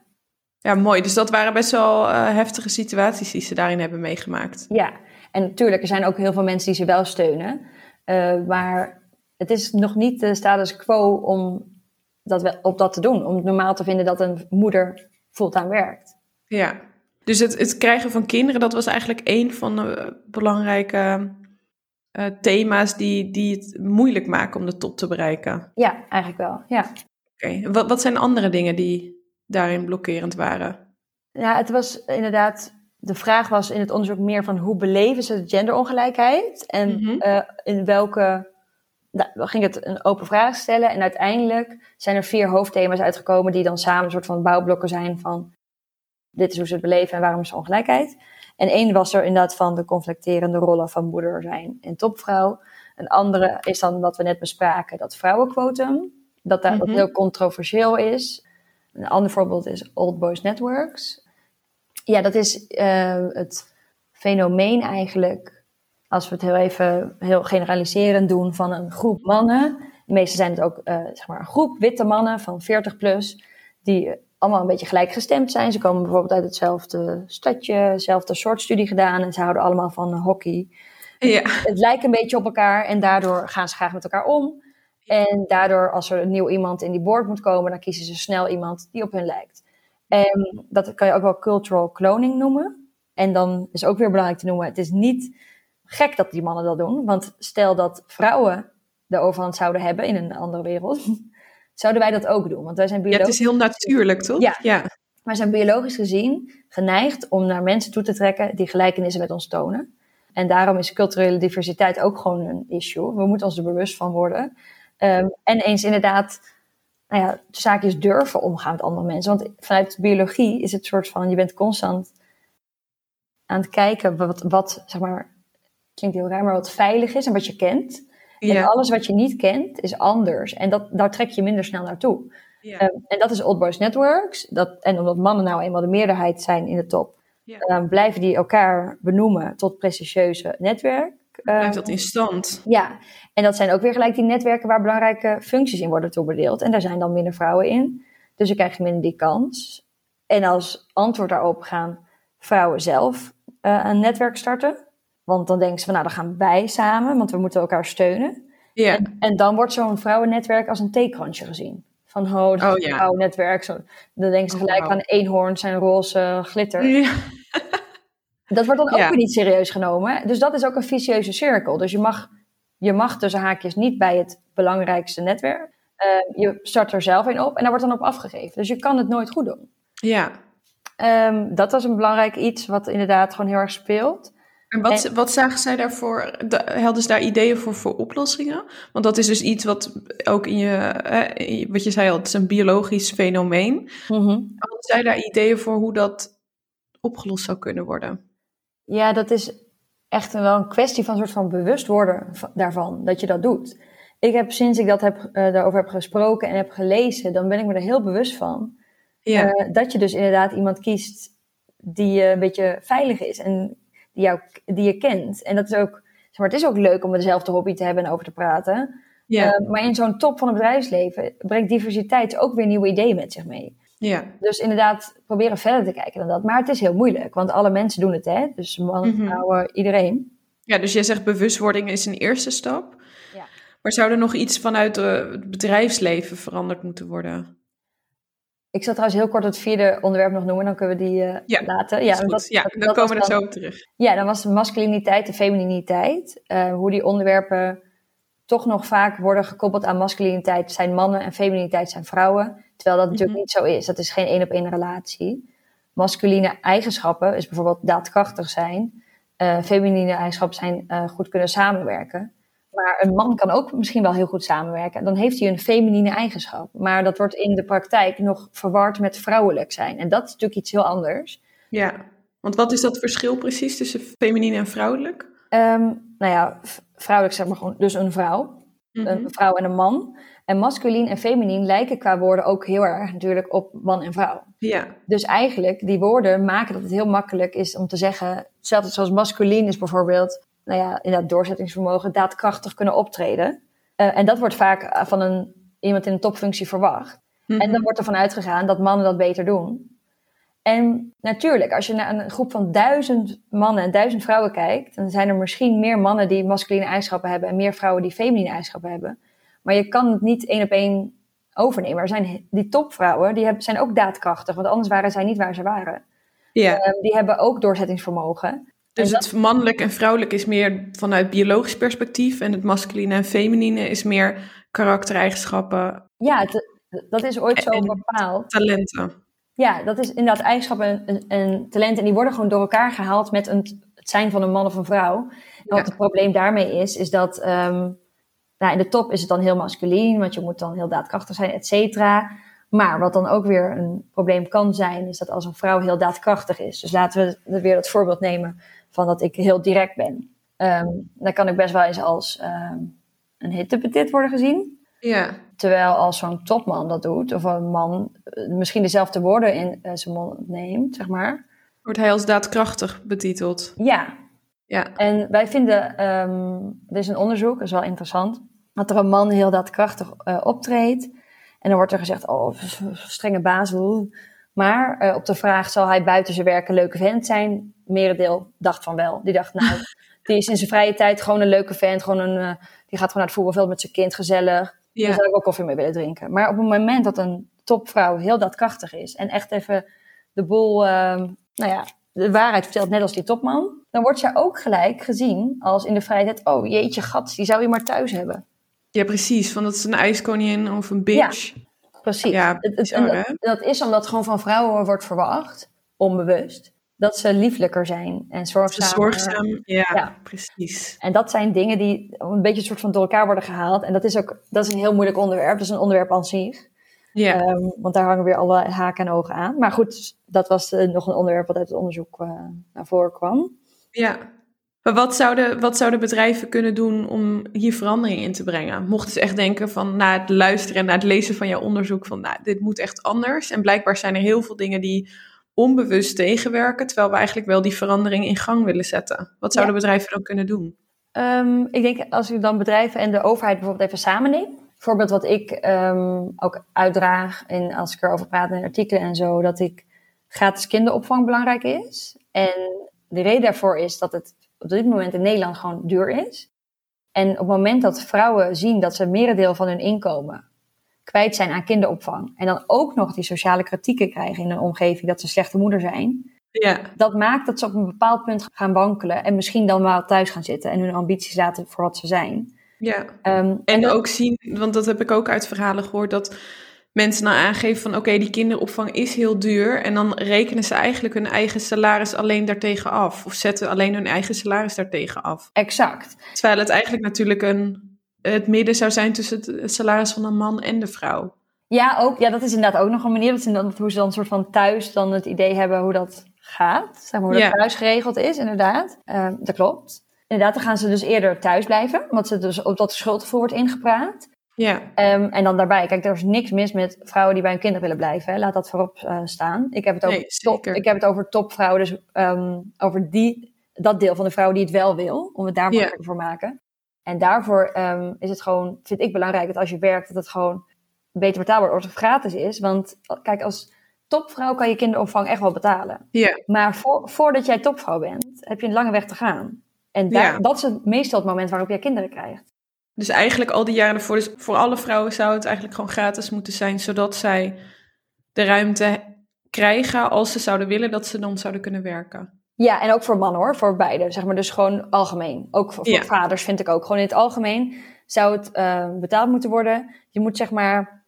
ja, mooi. Dus dat waren best wel eh, heftige situaties die ze daarin hebben meegemaakt. Ja, en natuurlijk, er zijn ook heel veel mensen die ze wel steunen. Eh, maar het is nog niet de status quo om dat wel, op dat te doen. Om het normaal te vinden dat een moeder fulltime werkt. Ja. Dus het, het krijgen van kinderen, dat was eigenlijk een van de belangrijke eh, thema's die, die het moeilijk maken om de top te bereiken. Ja, eigenlijk wel, ja. Oké, wat, wat zijn andere dingen die daarin blokkerend waren? Ja, het was inderdaad... De vraag was in het onderzoek meer van hoe beleven ze de genderongelijkheid? En Mhm. eh, in welke... Dan ging het een open vraag stellen. En uiteindelijk zijn er vier hoofdthema's uitgekomen... die dan samen een soort van bouwblokken zijn van... dit is hoe ze het beleven en waarom is er ongelijkheid. En één was er inderdaad van de conflicterende rollen van moeder zijn en topvrouw. Een andere is dan wat we net bespraken, dat vrouwenquotum. Dat daar dat Mhm. heel controversieel is. Een ander voorbeeld is Old Boys Networks. Ja, dat is eh, het fenomeen eigenlijk, als we het heel even heel generaliserend doen, van een groep mannen. De meeste zijn het ook eh, zeg maar een groep witte mannen van 40 plus, die allemaal een beetje gelijkgestemd zijn. Ze komen bijvoorbeeld uit hetzelfde stadje, hetzelfde soort studie gedaan en ze houden allemaal van hockey. Ja, Het lijkt een beetje op elkaar en daardoor gaan ze graag met elkaar om. En daardoor, als er een nieuw iemand in die board moet komen, dan kiezen ze snel iemand die op hun lijkt. En dat kan je ook wel cultural cloning noemen. En dan is ook weer belangrijk te noemen, het is niet gek dat die mannen dat doen. Want stel dat vrouwen de overhand zouden hebben in een andere wereld, [LAUGHS] zouden wij dat ook doen. Want wij zijn ja het biologisch, is heel natuurlijk, toch? Ja. ja. wij zijn biologisch gezien geneigd om naar mensen toe te trekken die gelijkenissen met ons tonen. En daarom is culturele diversiteit ook gewoon een issue. We moeten ons er bewust van worden. Um, en eens inderdaad, nou ja, zaakjes durven omgaan met andere mensen. Want vanuit biologie is het soort van, je bent constant aan het kijken wat, wat zeg maar, klinkt heel raar, maar wat veilig is en wat je kent. En alles wat je niet kent is anders. En dat, daar trek je minder snel naartoe. Ja. Um, en dat is Old Boys Networks. Dat, en omdat mannen nou eenmaal de meerderheid zijn in de top, Ja. um, blijven die elkaar benoemen tot prestigieuze netwerk. Blijft Um, dat in stand? ja, en dat zijn ook weer gelijk die netwerken waar belangrijke functies in worden toebedeeld. En daar zijn dan minder vrouwen in. Dus dan krijg je minder die kans. En als antwoord daarop gaan vrouwen zelf uh, een netwerk starten. Want dan denken ze van, nou, dan gaan wij samen, want we moeten elkaar steunen. Ja. En, en dan wordt zo'n vrouwennetwerk als een theekrantje gezien. Van, oh, dat Oh, ja. vrouwennetwerk. Zo, dan denken ze Oh, gelijk wauw. aan eenhoorns en roze glitter. Ja. Dat wordt dan ook weer niet serieus genomen. Dus dat is ook een vicieuze cirkel. Dus je mag, je mag tussen haakjes niet bij het belangrijkste netwerk. Eh, je start er zelf een op en daar wordt dan op afgegeven. Dus je kan het nooit goed doen. ja. Ehm, dat was een belangrijk iets wat inderdaad gewoon heel erg speelt. En wat, wat zagen zij daarvoor? Da- Hadden ze daar ideeën voor, voor oplossingen? Want dat is dus iets wat ook in je, wat je zei al, het is een biologisch fenomeen. Hadden zij daar ideeën voor hoe dat opgelost zou kunnen worden? Ja, dat is echt wel een kwestie van een soort van bewust worden va- daarvan, dat je dat doet. Ik heb sinds ik dat heb, eh, daarover heb gesproken en heb gelezen, dan ben ik me er heel bewust van. Ja, Eh, dat je dus inderdaad iemand kiest die eh, een beetje veilig is en die, jou, die je kent. En dat is ook, zeg maar, het is ook leuk om dezelfde hobby te hebben en over te praten. ja, Eh, maar in zo'n top van het bedrijfsleven brengt diversiteit ook weer nieuwe ideeën met zich mee. ja. Dus inderdaad, proberen verder te kijken dan dat. Maar het is heel moeilijk, want alle mensen doen het, hè? Dus mannen, Mhm. vrouwen, iedereen. ja, dus jij zegt bewustwording is een eerste stap. Ja. Maar zou er nog iets vanuit eh, het bedrijfsleven veranderd moeten worden? Ik zal trouwens heel kort het vierde onderwerp nog noemen, dan kunnen we die eh, Ja, laten. Ja, dat- ja dat- dan komen we er zo op terug. Ja, dan was de masculiniteit en femininiteit. eh, hoe die onderwerpen toch nog vaak worden gekoppeld aan masculiniteit zijn mannen en femininiteit zijn vrouwen. Terwijl dat natuurlijk Mhm. niet zo is. Dat is geen één op één relatie. Masculine eigenschappen is bijvoorbeeld daadkrachtig zijn. Eh feminine eigenschappen zijn goed kunnen samenwerken. Maar een man kan ook misschien wel heel goed samenwerken. Dan heeft hij een feminine eigenschap. Maar dat wordt in de praktijk nog verward met vrouwelijk zijn. En dat is natuurlijk iets heel anders. Ja, want wat is dat verschil precies tussen feminien en vrouwelijk? Ehm, nou ja, vrouwelijk zeg maar gewoon, dus een vrouw. Mhm. Een vrouw en een man. En masculien en feminien lijken qua woorden ook heel erg natuurlijk op man en vrouw. Ja, Dus eigenlijk, die woorden maken dat het heel makkelijk is om te zeggen... Hetzelfde zoals masculien is bijvoorbeeld, nou ja, inderdaad doorzettingsvermogen, daadkrachtig kunnen optreden. Eh, en dat wordt vaak eh, van een, iemand in een topfunctie verwacht. Mhm. En dan wordt ervan uitgegaan dat mannen dat beter doen. En natuurlijk, als je naar een groep van duizend mannen en duizend vrouwen kijkt, dan zijn er misschien meer mannen die masculine eigenschappen hebben en meer vrouwen die feminine eigenschappen hebben. Maar je kan het niet één op één overnemen. Er zijn die topvrouwen, die zijn ook daadkrachtig, want anders waren zij niet waar ze waren. ja. Ehm, die hebben ook doorzettingsvermogen. Dus het mannelijk en vrouwelijk is meer vanuit biologisch perspectief en het masculine en feminine is meer karaktereigenschappen, Ja, het- dat is ooit zo bepaald. talenten. Ja, dat is inderdaad eigenschappen en, en, en talenten. En die worden gewoon door elkaar gehaald met een, het zijn van een man of een vrouw. En wat Ja. het probleem daarmee is, is dat ehm, nou, in de top is het dan heel masculien, want je moet dan heel daadkrachtig zijn, et cetera. Maar wat dan ook weer een probleem kan zijn, is dat als een vrouw heel daadkrachtig is. Dus laten we weer het voorbeeld nemen van dat ik heel direct ben. Ehm, dan kan ik best wel eens als ehm, een hittepetit worden gezien. Ja, Terwijl als zo'n topman dat doet, of een man eh, misschien dezelfde woorden in eh, zijn mond neemt, zeg maar. wordt hij als daadkrachtig betiteld. Ja, Ja, en wij vinden, ehm er is een onderzoek, dat is wel interessant, dat er een man heel daadkrachtig eh, optreedt. En dan wordt er gezegd, oh, strenge baas. Maar eh, op de vraag, zal hij buiten zijn werk een leuke vent zijn? Merendeel dacht van wel. Die dacht, nou, [LAUGHS] die is in zijn vrije tijd gewoon een leuke vent. Gewoon een, eh, die gaat gewoon naar het voetbalveld met zijn kind, gezellig. Daar ja, zou ik ook koffie mee willen drinken. Maar op het moment dat een topvrouw heel daadkrachtig is en echt even de boel, ehm, nou ja, de waarheid vertelt, net als die topman, dan wordt zij ook gelijk gezien als in de vrijheid, oh jeetje gat, die zou je maar thuis hebben. ja, precies. Van dat is een ijskoningin of een bitch. Precies. Ja, bizar, dat, dat is omdat gewoon van vrouwen wordt verwacht, onbewust, dat ze lieflijker zijn en zorgzamer. Zorgzaam, ja, Ja. precies. En dat zijn dingen die een beetje een soort van door elkaar worden gehaald. En dat is ook dat is een heel moeilijk onderwerp. Dat is een onderwerp aan zich. Ja, Ehm, want daar hangen weer alle haken en ogen aan. Maar goed, dat was eh, nog een onderwerp wat uit het onderzoek eh, naar voren kwam. ja. Maar wat zouden, wat zouden bedrijven kunnen doen om hier verandering in te brengen? Mochten ze echt denken van na het luisteren en na het lezen van jouw onderzoek van nou, dit moet echt anders. En blijkbaar zijn er heel veel dingen die onbewust tegenwerken, terwijl we eigenlijk wel die verandering in gang willen zetten. Wat zouden bedrijven dan kunnen doen? Ehm, ik denk als ik dan bedrijven en de overheid bijvoorbeeld even samenneem. Bijvoorbeeld wat ik ehm, ook uitdraag en als ik erover praat in artikelen en zo, dat ik gratis kinderopvang belangrijk is. En de reden daarvoor is dat het op dit moment in Nederland gewoon duur is. En op het moment dat vrouwen zien dat ze merendeel van hun inkomen kwijt zijn aan kinderopvang. En dan ook nog die sociale kritieken krijgen in hun omgeving dat ze slechte moeder zijn. Ja. Dat maakt dat ze op een bepaald punt gaan wankelen. En misschien dan wel thuis gaan zitten en hun ambities laten voor wat ze zijn. Ja. Ehm, En dat- ook zien, want dat heb ik ook uit verhalen gehoord, dat mensen dan aangeven van oké, die kinderopvang is heel duur. En dan rekenen ze eigenlijk hun eigen salaris alleen daartegen af. Of zetten alleen hun eigen salaris daartegen af. Exact. Terwijl het eigenlijk natuurlijk een, het midden zou zijn tussen het salaris van een man en de vrouw. Ja, ook, ja, dat is inderdaad ook nog een manier. Dat is inderdaad hoe ze dan soort van thuis dan het idee hebben hoe dat gaat. Zeg maar hoe Ja. dat thuis geregeld is, inderdaad. Ehm, dat klopt. Inderdaad, dan gaan ze dus eerder thuis blijven. Omdat ze dus op dat schuldgevoel wordt ingepraat. Ja, Ehm, en dan daarbij, kijk, er is niks mis met vrouwen die bij hun kinderen willen blijven. Hè. Laat dat voorop eh, staan. Ik heb het over, Nee, top, ik heb het over topvrouwen, dus ehm, over die, dat deel van de vrouwen die het wel wil. Om het daar Ja. makkelijker voor maken. En daarvoor ehm, is het gewoon, vind ik belangrijk dat als je werkt, dat het gewoon beter betaalbaar wordt of gratis is. Want eh, kijk, als topvrouw kan je kinderopvang echt wel betalen. ja, Maar voor, voordat jij topvrouw bent, heb je een lange weg te gaan. En daar, Ja. dat is het, meestal het moment waarop jij kinderen krijgt. Dus eigenlijk al die jaren ervoor. Dus voor alle vrouwen zou het eigenlijk gewoon gratis moeten zijn, zodat zij de ruimte krijgen als ze zouden willen dat ze dan zouden kunnen werken. Ja, en ook voor mannen hoor, voor beide. Zeg maar dus gewoon algemeen. Ook voor, voor Ja. vaders vind ik ook. Gewoon in het algemeen zou het eh, betaald moeten worden. Je moet zeg maar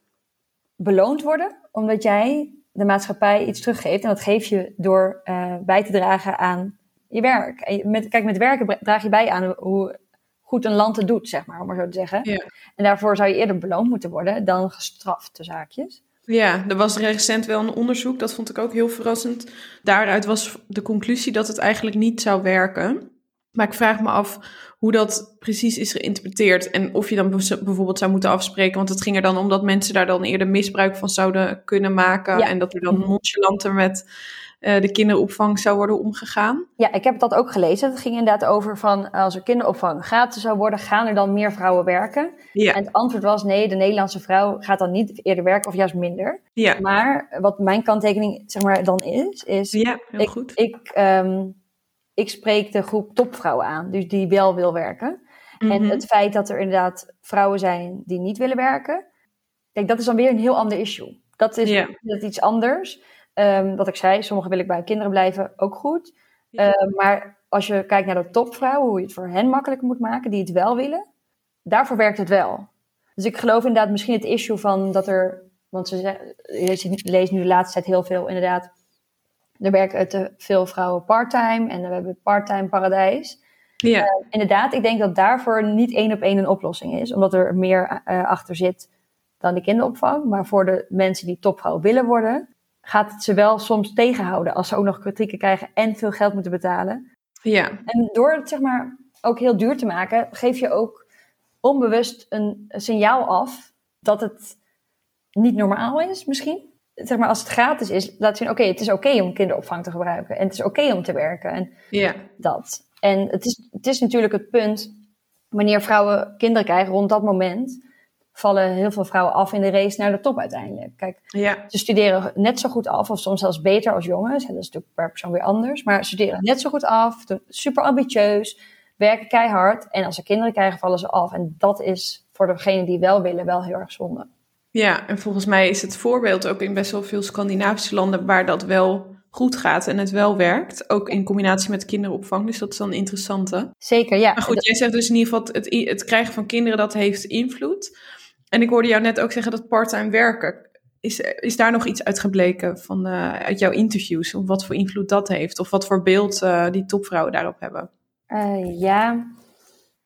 beloond worden, omdat jij de maatschappij iets teruggeeft. En dat geef je door eh, bij te dragen aan je werk. En met, kijk, met werken draag je bij aan hoe goed een land het doet, zeg maar, om maar zo te zeggen. Ja. En daarvoor zou je eerder beloond moeten worden dan gestraft, de zaakjes. Ja, er was recent wel een onderzoek, dat vond ik ook heel verrassend. Daaruit was de conclusie dat het eigenlijk niet zou werken. Maar ik vraag me af hoe dat precies is geïnterpreteerd en of je dan bijv- bijvoorbeeld zou moeten afspreken. Want het ging er dan om dat mensen daar dan eerder misbruik van zouden kunnen maken. Ja. En dat er dan Mhm. nonchalanter met eh, de kinderopvang zou worden omgegaan. Ja, ik heb dat ook gelezen. Het ging inderdaad over van als er kinderopvang gratis zou worden, gaan er dan meer vrouwen werken? Ja, En het antwoord was nee, de Nederlandse vrouw gaat dan niet eerder werken of juist minder. ja, Maar wat mijn kanttekening zeg maar dan is, is ja heel ik, goed. Ik, ehm, ik spreek de groep topvrouwen aan, dus die wel wil werken. En Mhm. het feit dat er inderdaad vrouwen zijn die niet willen werken, kijk, dat is dan weer een heel ander issue. Dat is, dat is iets anders. Ehm, wat ik zei, sommigen willen bij kinderen blijven, ook goed. Ja. Ehm, maar als je kijkt naar de topvrouwen, hoe je het voor hen makkelijker moet maken, die het wel willen, daarvoor werkt het wel. Dus ik geloof inderdaad misschien het issue van dat er, want ze je leest nu de laatste tijd heel veel inderdaad, er werken te veel vrouwen parttime en we hebben het parttime paradijs. ja, Inderdaad, ik denk dat daarvoor niet één op één een oplossing is, omdat er meer eh, achter zit dan de kinderopvang. Maar voor de mensen die topvrouw willen worden, gaat het ze wel soms tegenhouden als ze ook nog kritieken krijgen en veel geld moeten betalen. ja, En door het zeg maar ook heel duur te maken, geef je ook onbewust een, signaal af dat het niet normaal is, misschien. Zeg maar, als het gratis is, laat zien, oké, het is oké om kinderopvang te gebruiken. En het is oké om te werken. En ja, dat. En het is, het is natuurlijk het punt, wanneer vrouwen kinderen krijgen, rond dat moment vallen heel veel vrouwen af in de race naar de top uiteindelijk. Kijk, ja, ze studeren net zo goed af, of soms zelfs beter als jongens. En dat is natuurlijk per persoon weer anders. Maar ze studeren net zo goed af, super ambitieus, werken keihard. En als ze kinderen krijgen, vallen ze af. En dat is voor degenen die wel willen, wel heel erg zonde. Ja, en volgens mij is het voorbeeld ook in best wel veel Scandinavische landen waar dat wel goed gaat en het wel werkt. Ook in combinatie met kinderopvang, dus dat is dan een interessante. Zeker, ja. Maar goed, jij zegt dus in ieder geval het, het krijgen van kinderen dat heeft invloed. En ik hoorde jou net ook zeggen dat parttime werken. Is, is daar nog iets uitgebleken van, eh, uit jouw interviews? Of wat voor invloed dat heeft? Of wat voor beeld eh, die topvrouwen daarop hebben? Eh, ja,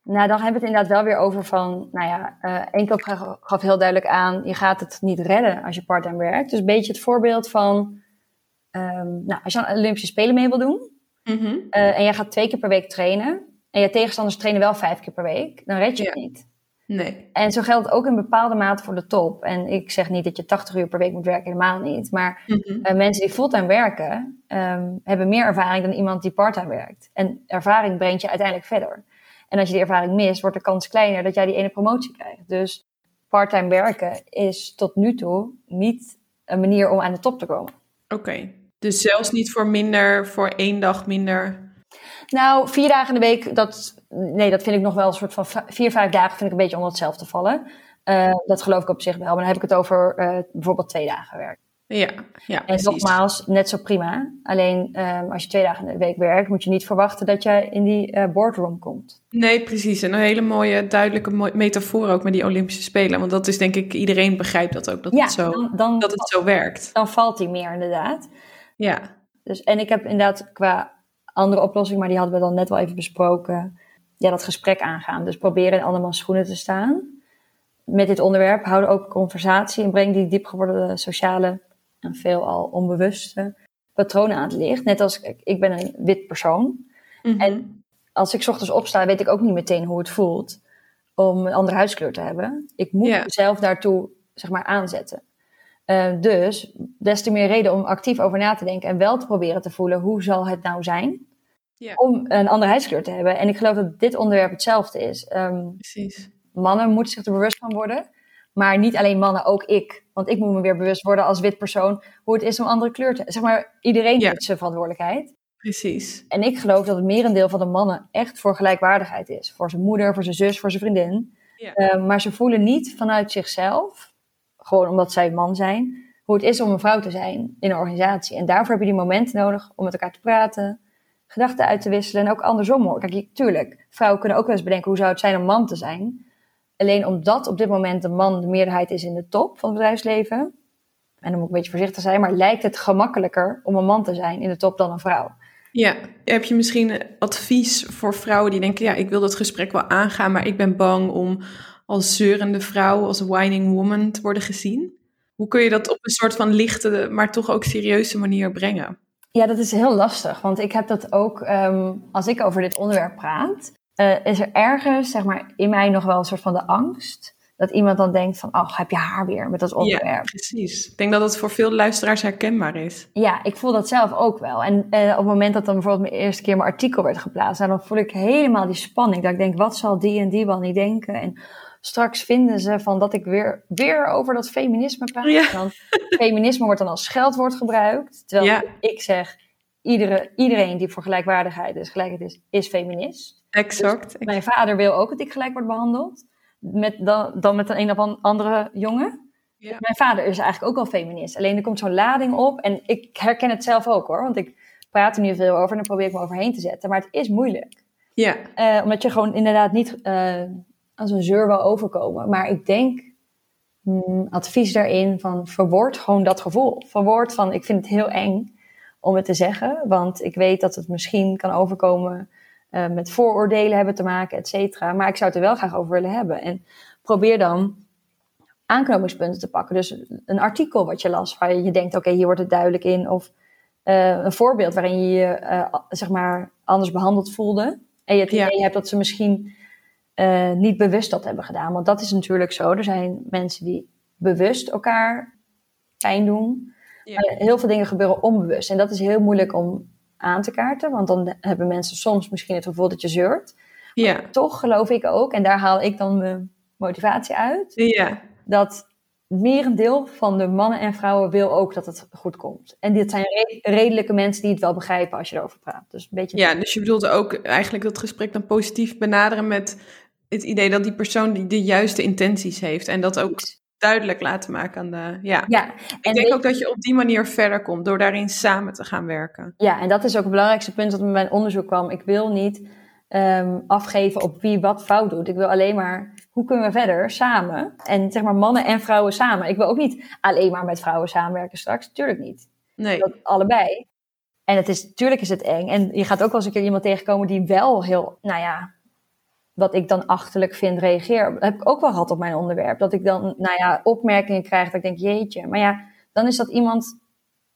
nou dan hebben we het inderdaad wel weer over van, nou ja, Enkel gaf heel duidelijk aan, je gaat het niet redden als je parttime werkt. Dus een beetje het voorbeeld van, ehm, nou, als je aan Olympische Spelen mee wil doen Mhm. en jij gaat twee keer per week trainen en je tegenstanders trainen wel vijf keer per week, dan red je het niet. Nee. En zo geldt ook in bepaalde mate voor de top. En ik zeg niet dat je 80 uur per week moet werken, helemaal niet. Maar Mhm. eh, mensen die fulltime werken, ehm, hebben meer ervaring dan iemand die parttime werkt. En ervaring brengt je uiteindelijk verder. En als je die ervaring mist, wordt de kans kleiner dat jij die ene promotie krijgt. Dus parttime werken is tot nu toe niet een manier om aan de top te komen. Oké. Dus zelfs niet voor minder, voor één dag minder Nou, vier dagen in de week, dat, nee, dat vind ik nog wel een soort van vier, vijf dagen vind ik een beetje onder hetzelfde vallen. Uh, dat geloof ik op zich wel. Maar dan heb ik het over uh, bijvoorbeeld twee dagen werk. Ja, ja En precies. nogmaals, net zo prima. Alleen um, als je twee dagen in de week werkt, moet je niet verwachten dat je in die uh, boardroom komt. Nee, precies. En een hele mooie, duidelijke metafoor ook met die Olympische Spelen. Want dat is denk ik, iedereen begrijpt dat ook, dat, ja, het, zo, dan, dan, dat het zo werkt. Dan valt die meer inderdaad. Ja. Dus, en ik heb inderdaad qua andere oplossing, maar die hadden we dan net wel even besproken. Ja, dat gesprek aangaan. Dus proberen in andermans schoenen te staan. Met dit onderwerp houden ook conversatie en breng die diep geworden sociale en veelal onbewuste patronen aan het licht. Net als ik ben een wit persoon. Mhm. En als ik ochtends opsta, weet ik ook niet meteen hoe het voelt om een andere huidskleur te hebben. Ik moet Ja. mezelf daartoe zeg maar aanzetten. Eh, dus des te meer reden om actief over na te denken en wel te proberen te voelen hoe zal het nou zijn Ja. om een andere huidskleur te hebben. En ik geloof dat dit onderwerp hetzelfde is. Ehm, Precies. mannen moeten zich er bewust van worden. Maar niet alleen mannen, ook ik. Want ik moet me weer bewust worden als wit persoon hoe het is om andere kleur te Zeg maar, iedereen heeft zijn verantwoordelijkheid. Precies. En ik geloof dat het merendeel van de mannen echt voor gelijkwaardigheid is. Voor zijn moeder, voor zijn zus, voor zijn vriendin. Ja. Eh, maar ze voelen niet vanuit zichzelf, gewoon omdat zij man zijn, hoe het is om een vrouw te zijn in een organisatie. En daarvoor heb je die momenten nodig om met elkaar te praten, gedachten uit te wisselen en ook andersom hoor. Kijk, tuurlijk, vrouwen kunnen ook wel eens bedenken hoe zou het zijn om man te zijn. Alleen omdat op dit moment de man de meerderheid is in de top van het bedrijfsleven, en dan moet ik een beetje voorzichtig zijn, maar lijkt het gemakkelijker om een man te zijn in de top dan een vrouw. Ja, heb je misschien advies voor vrouwen die denken, ja, ik wil dat gesprek wel aangaan, maar ik ben bang om als zeurende vrouw, als whining woman te worden gezien? Hoe kun je dat op een soort van lichte, maar toch ook serieuze manier brengen? Ja, dat is heel lastig. Want ik heb dat ook, ehm, als ik over dit onderwerp praat, eh, is er ergens, zeg maar, in mij nog wel een soort van de angst. Dat iemand dan denkt van, oh, heb je haar weer met dat onderwerp. Ja, precies. Ik denk dat het voor veel luisteraars herkenbaar is. Ja, ik voel dat zelf ook wel. En eh, op het moment dat dan bijvoorbeeld mijn eerste keer mijn artikel werd geplaatst, nou, dan voel ik helemaal die spanning. Dat ik denk, wat zal die en die wel niet denken? En straks vinden ze van dat ik weer, weer over dat feminisme praat. Ja. Dan, feminisme wordt dan als scheldwoord gebruikt. Terwijl Ja. ik zeg, iedere, iedereen die voor gelijkwaardigheid is, gelijkheid is, is feminist. Exact. Mijn vader wil ook dat ik gelijk word behandeld. Met, dan, dan met een of an- andere jongen. Ja. Mijn vader is eigenlijk ook al feminist. Alleen er komt zo'n lading op. En ik herken het zelf ook hoor. Want ik praat er nu veel over en dan probeer ik me overheen te zetten. Maar het is moeilijk. Ja, Eh, omdat je gewoon inderdaad niet eh, als een zeur wil overkomen. Maar ik denk, hmm, advies daarin van verwoord gewoon dat gevoel. Verwoord van, ik vind het heel eng om het te zeggen. Want ik weet dat het misschien kan overkomen eh, met vooroordelen hebben te maken, et cetera. Maar ik zou het er wel graag over willen hebben. En probeer dan aanknopingspunten te pakken. Dus een artikel wat je las, waar je denkt, oké, hier wordt het duidelijk in. Of eh, een voorbeeld waarin je je, eh, zeg maar, anders behandeld voelde. En je het Ja. idee hebt dat ze misschien eh, niet bewust dat hebben gedaan. Want dat is natuurlijk zo. Er zijn mensen die bewust elkaar pijn doen. Ja. Maar heel veel dingen gebeuren onbewust. En dat is heel moeilijk om aan te kaarten. Want dan hebben mensen soms misschien het gevoel dat je zeurt. ja, Toch geloof ik ook, en daar haal ik dan mijn motivatie uit, ja. dat merendeel van de mannen en vrouwen wil ook dat het goed komt. En dit zijn re- redelijke mensen die het wel begrijpen als je erover praat. Dus een beetje. Ja, dus je bedoelt ook eigenlijk dat gesprek dan positief benaderen met het idee dat die persoon die de juiste intenties heeft. En dat ook duidelijk laten maken aan de... Ja, Ja, ik en denk weet- ook dat je op die manier verder komt door daarin samen te gaan werken. Ja, en dat is ook het belangrijkste punt dat met mijn onderzoek kwam. Ik wil niet ehm, afgeven op wie wat fout doet. Ik wil alleen maar, hoe kunnen we verder samen? En zeg maar mannen en vrouwen samen. Ik wil ook niet alleen maar met vrouwen samenwerken straks. Tuurlijk niet. Nee, Dat allebei. En het is, tuurlijk is het eng. En je gaat ook wel eens een keer iemand tegenkomen die wel heel, nou ja, wat ik dan achterlijk vind, reageer. Dat heb ik ook wel gehad op mijn onderwerp. Dat ik dan, nou ja, opmerkingen krijg dat ik denk, jeetje. Maar ja, dan is dat iemand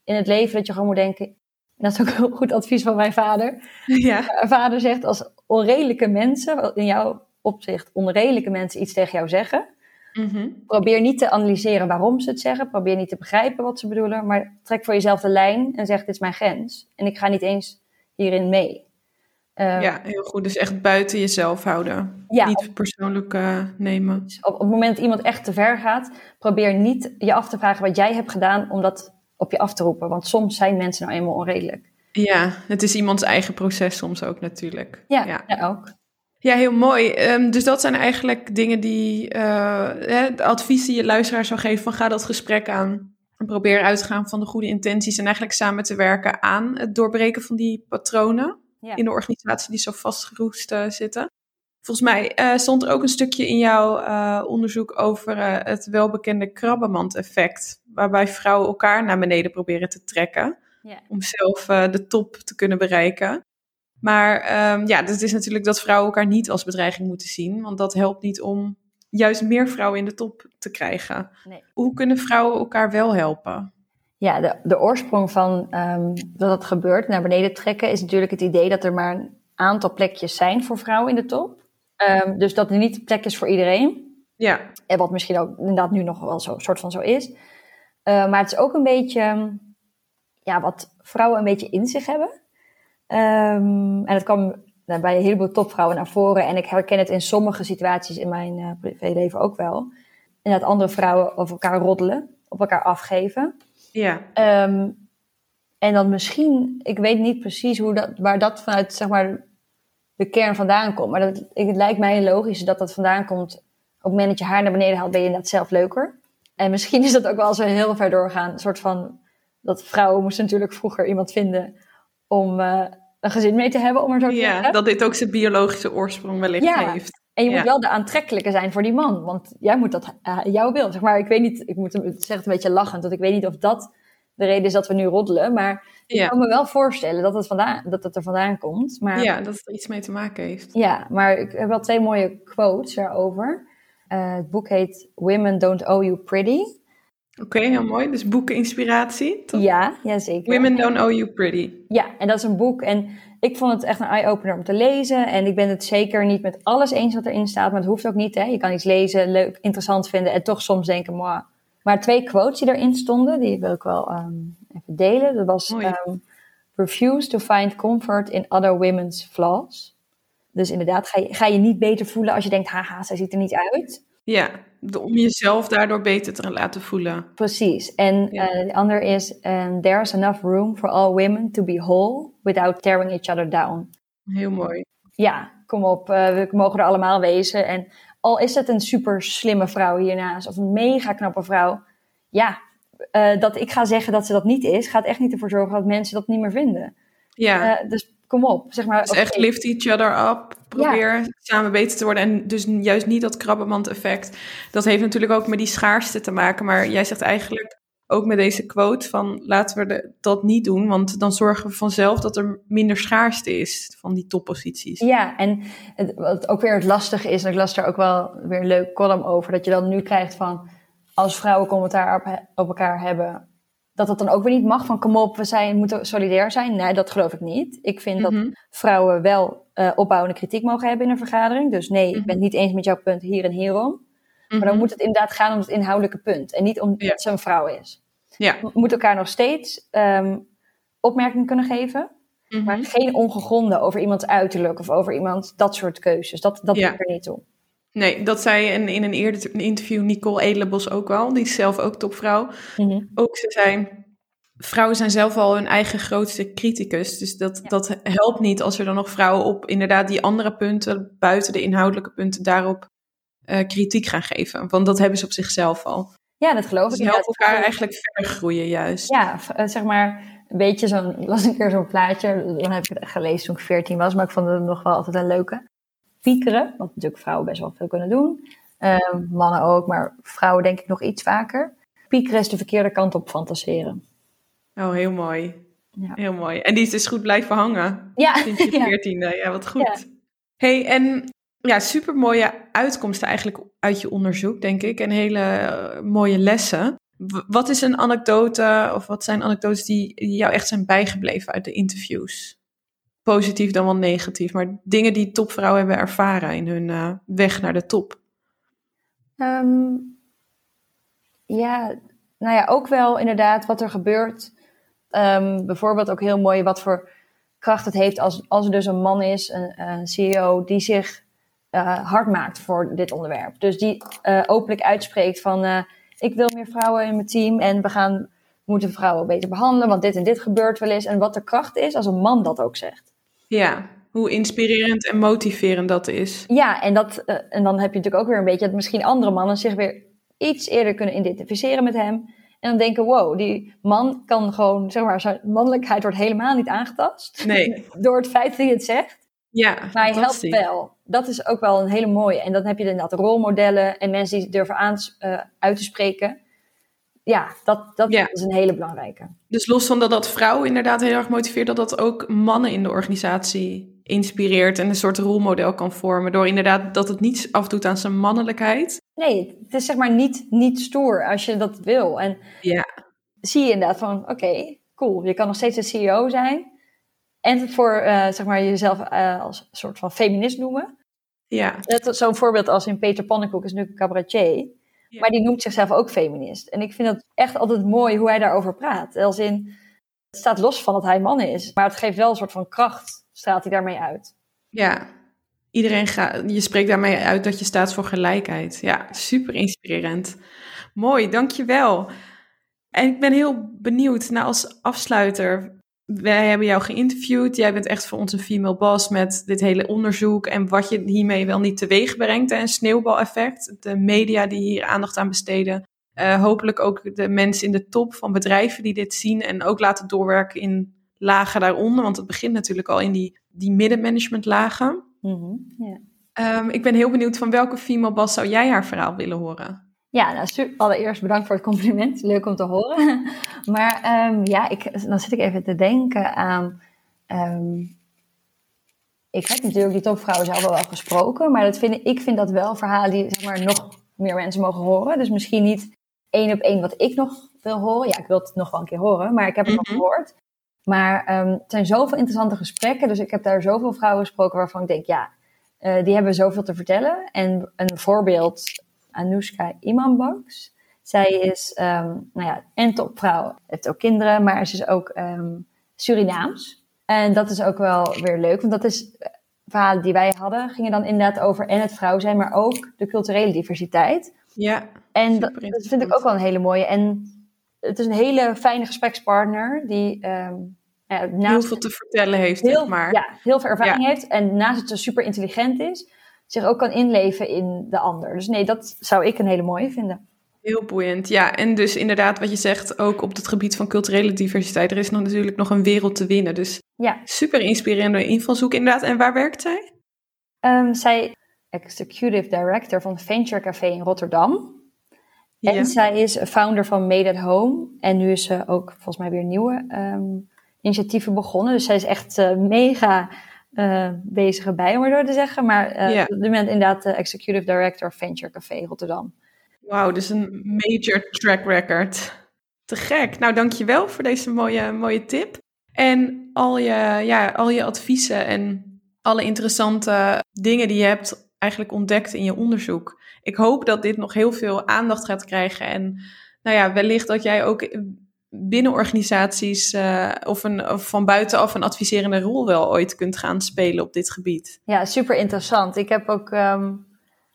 in het leven dat je gewoon moet denken. En dat is ook heel goed advies van mijn vader. ja, Mijn vader zegt, als onredelijke mensen, in jouw opzicht, onredelijke mensen iets tegen jou zeggen, Mhm. probeer niet te analyseren waarom ze het zeggen. Probeer niet te begrijpen wat ze bedoelen. Maar trek voor jezelf de lijn en zeg: Dit is mijn grens. En ik ga niet eens hierin mee. Eh, ja, heel goed. Dus echt buiten jezelf houden. Ja. Niet persoonlijk eh, nemen. Op, op het moment dat iemand echt te ver gaat, probeer niet je af te vragen wat jij hebt gedaan om dat op je af te roepen. Want soms zijn mensen nou eenmaal onredelijk. Ja, het is iemands eigen proces soms ook natuurlijk. Ja, ja. ook. Ja, heel mooi. Ehm, dus dat zijn eigenlijk dingen die, uh, hè, advies die je luisteraar zou geven van ga dat gesprek aan. En probeer uit te gaan van de goede intenties en eigenlijk samen te werken aan het doorbreken van die patronen in de organisatie die zo vastgeroest uh, zitten. Volgens mij uh, stond er ook een stukje in jouw uh, onderzoek over het welbekende krabbenmand-effect, waarbij vrouwen elkaar naar beneden proberen te trekken om zelf de top te kunnen bereiken. Maar um, ja, dat is natuurlijk dat vrouwen elkaar niet als bedreiging moeten zien, want dat helpt niet om juist meer vrouwen in de top te krijgen. Nee. Hoe kunnen vrouwen elkaar wel helpen? Ja, de, de oorsprong van um, dat het gebeurt, naar beneden trekken, is natuurlijk het idee dat er maar een aantal plekjes zijn voor vrouwen in de top. Um, dus dat er niet plekjes voor iedereen. Ja. En wat misschien ook inderdaad nu nog wel zo soort van zo is. Uh, maar het is ook een beetje ja, wat vrouwen een beetje in zich hebben. Um, en het kwam bij een heleboel topvrouwen naar voren. En ik herken het in sommige situaties in mijn uh, privéleven ook wel. En dat andere vrouwen over elkaar roddelen, op elkaar afgeven. Ja. Um, en dan misschien, ik weet niet precies hoe dat, waar dat vanuit zeg maar, de kern vandaan komt. Maar dat, het lijkt mij logisch dat dat vandaan komt. Op het moment dat je haar naar beneden haalt, ben je inderdaad zelf leuker. En misschien is dat ook wel zo heel ver doorgaan. Een soort van, dat vrouwen moesten natuurlijk vroeger iemand vinden om uh, een gezin mee te hebben, om er zo te ja, zeggen. dat dit ook zijn biologische oorsprong wellicht ja. heeft. En je moet wel de aantrekkelijke zijn voor die man, want jij moet dat uh, jou wil. Zeg maar, ik weet niet, ik moet het een beetje lachend, want ik weet niet of dat de reden is dat we nu roddelen, maar ik kan me wel voorstellen dat het, vandaan, dat het er vandaan komt. Maar, ja, dat het er iets mee te maken heeft. Ja, maar ik heb wel twee mooie quotes daarover. Uh, het boek heet Women Don't Owe You Pretty. Oké, heel mooi. Dus boekeninspiratie, toch? Ja, ja, zeker. Women Don't Owe You Pretty. Ja, en dat is een boek. En ik vond het echt een eye-opener om te lezen. En ik ben het zeker niet met alles eens wat erin staat. Maar het hoeft ook niet, hè. Je kan iets lezen, leuk, interessant vinden. En toch soms denken, moi. Maar twee quotes die erin stonden, die wil ik wel um, even delen. Dat was... Um, refuse to find comfort in other women's flaws. Dus inderdaad, ga je, ga je niet beter voelen als je denkt, haha, zij ziet er niet uit. Ja, om jezelf daardoor beter te laten voelen. Precies. En ja. uh, de andere is, um, there is enough room for all women to be whole without tearing each other down. Heel mooi. Ja, kom op, uh, we mogen er allemaal wezen. En al is het een super slimme vrouw hiernaast, of een mega knappe vrouw, ja, uh, dat ik ga zeggen dat ze dat niet is, gaat echt niet ervoor zorgen dat mensen dat niet meer vinden. Ja. Dus kom op, zeg maar. Dus okay. echt lift each other up, probeer ja. samen beter te worden. En dus juist niet dat krabbenmand effect. Dat heeft natuurlijk ook met die schaarste te maken. Maar jij zegt eigenlijk ook met deze quote van laten we de, dat niet doen. Want dan zorgen we vanzelf dat er minder schaarste is van die topposities. Ja, en het, wat ook weer het lastige is, en ik las daar ook wel weer een leuk column over, dat je dan nu krijgt van als vrouwen commentaar op, op elkaar hebben, dat het dan ook weer niet mag van kom op, we zijn, moeten solidair zijn. Nee, dat geloof ik niet. Ik vind mm -hmm. dat vrouwen wel uh, opbouwende kritiek mogen hebben in een vergadering. Dus nee, ik ben het niet eens met jouw punt hier en hierom. Maar dan moet het inderdaad gaan om het inhoudelijke punt. En niet om ja. dat ze een vrouw is. Ja. We moeten elkaar nog steeds um, opmerkingen kunnen geven. Maar geen ongegronde over iemands uiterlijk of over iemand dat soort keuzes. Dat, dat ja. doe ik er niet toe. Nee, dat zei in, in een eerder interview Nicole Edelenbos ook wel. Die is zelf ook topvrouw. Ook ze zei, vrouwen zijn zelf al hun eigen grootste criticus. Dus dat, ja. dat helpt niet als er dan nog vrouwen op inderdaad die andere punten, buiten de inhoudelijke punten, daarop uh, kritiek gaan geven. Want dat hebben ze op zichzelf al. Ja, dat geloof dus ik. Dus helpt elkaar eigenlijk verder groeien juist. Ja, zeg maar een beetje zo'n, las een keer zo'n plaatje. Dan heb ik het gelezen toen ik 14 was, maar ik vond het nog wel altijd een leuke piekeren, wat natuurlijk vrouwen best wel veel kunnen doen. Uh, mannen ook, maar vrouwen denk ik nog iets vaker. Piekeren is de verkeerde kant op fantaseren. Oh, heel mooi. Ja. Heel mooi. En die is dus goed blijven hangen. Ja. Sinds je [LAUGHS] veertiende. Ja. ja, wat goed. Ja. hey, en ja, super mooie uitkomsten eigenlijk uit je onderzoek, denk ik. En hele uh, mooie lessen. Wat is een anekdote, of wat zijn anekdotes die, die jou echt zijn bijgebleven uit de interviews? positief dan wel negatief, maar dingen die topvrouwen hebben ervaren in hun uh, weg naar de top? Um, ja, nou ja, ook wel inderdaad wat er gebeurt. Um, bijvoorbeeld ook heel mooi wat voor kracht het heeft als, als er dus een man is, een, een CEO, die zich uh, hard maakt voor dit onderwerp. Dus die uh, openlijk uitspreekt van ik wil meer vrouwen in mijn team en we gaan moeten vrouwen beter behandelen, want dit en dit gebeurt wel eens. En wat de kracht is als een man dat ook zegt. Ja, hoe inspirerend en motiverend dat is. Ja, en, dat, en dan heb je natuurlijk ook weer een beetje dat misschien andere mannen zich weer iets eerder kunnen identificeren met hem. En dan denken, wow, die man kan gewoon, zeg maar, zijn mannelijkheid wordt helemaal niet aangetast. Nee. [LAUGHS] Door het feit dat hij het zegt. Ja, maar hij helpt wel. Dat is ook wel een hele mooie. En dan heb je inderdaad rolmodellen en mensen die durven aan, uh, uit te spreken. Ja, dat, dat Ja. is een hele belangrijke. Dus los van dat dat vrouwen inderdaad heel erg motiveert, dat dat ook mannen in de organisatie inspireert en een soort rolmodel kan vormen. Door inderdaad dat het niets afdoet aan zijn mannelijkheid. Nee, het is zeg maar niet, niet stoer als je dat wil. En Ja. zie je inderdaad van, oké, cool. Je kan nog steeds een CEO zijn. En voor, eh, zeg maar, jezelf eh, als een soort van feminist noemen. Ja, Zo'n voorbeeld als in Peter Pannenkoek is nu een cabaretier. Ja. Maar die noemt zichzelf ook feminist. En ik vind het echt altijd mooi hoe hij daarover praat. Als in, het staat los van dat hij man is. Maar het geeft wel een soort van kracht, straalt hij daarmee uit. ja. Iedereen gaat, je spreekt daarmee uit dat je staat voor gelijkheid. Ja, super inspirerend. Mooi, dankjewel. En ik ben heel benieuwd, nou als afsluiter, wij hebben jou geïnterviewd. Jij bent echt voor ons een female boss met dit hele onderzoek en wat je hiermee wel niet teweeg brengt. Een sneeuwbaleffect. De media die hier aandacht aan besteden. Eh, hopelijk ook de mensen in de top van bedrijven die dit zien en ook laten doorwerken in lagen daaronder. Want het begint natuurlijk al in die, die middenmanagementlagen. Mhm, ja. Ehm, ik ben heel benieuwd van welke female boss zou jij haar verhaal willen horen? Ja, nou, allereerst bedankt voor het compliment. Leuk om te horen. [LAUGHS] Maar ehm, ja, ik, dan zit ik even te denken aan. ehm, ik heb natuurlijk die topvrouwen zelf al wel gesproken, maar dat vind, ik vind dat wel verhalen die zeg maar, nog meer mensen mogen horen. Dus misschien niet één op één wat ik nog wil horen. Ja, ik wil het nog wel een keer horen, maar ik heb het nog Mhm. gehoord. Maar ehm, het zijn zoveel interessante gesprekken. Dus ik heb daar zoveel vrouwen gesproken waarvan ik denk, ja, eh, die hebben zoveel te vertellen. En een voorbeeld, Anoushka Imanbaks. Zij is, ehm, nou ja, en topvrouw. Heeft ook kinderen, maar ze is ook ehm, Surinaams. En dat is ook wel weer leuk, want dat is eh, verhalen die wij hadden, gingen dan inderdaad over en het vrouw zijn, maar ook de culturele diversiteit. Ja, En dat, dat vind ik ook wel een hele mooie. En het is een hele fijne gesprekspartner die ehm, heel veel te vertellen heeft, heel, zeg maar. ja, heel veel ervaring Ja. heeft en naast het ze super intelligent is, zich ook kan inleven in de ander. Dus nee, dat zou ik een hele mooie vinden. Heel boeiend. Ja, en dus inderdaad wat je zegt, ook op het gebied van culturele diversiteit, er is nog natuurlijk nog een wereld te winnen. Dus Ja, super inspirerende invalshoek inderdaad. En waar werkt zij? Ehm, zij executive director van Venture Café in Rotterdam. Ja. En zij is founder van Made at Home. En nu is ze ook volgens mij weer nieuwe ehm, initiatieven begonnen. Dus zij is echt eh, mega eh, bezig erbij, om het zo te zeggen. Maar eh Ja. op dit moment inderdaad de executive director Venture Café Rotterdam. Wauw, dus een major track record. Te gek. Nou, dankjewel voor deze mooie, mooie tip. En al je, ja, al je adviezen en alle interessante dingen die je hebt eigenlijk ontdekt in je onderzoek. Ik hoop dat dit nog heel veel aandacht gaat krijgen. En nou ja, wellicht dat jij ook binnen organisaties eh, of, een, of van buitenaf een adviserende rol wel ooit kunt gaan spelen op dit gebied. Ja, super interessant. Ik heb ook ehm,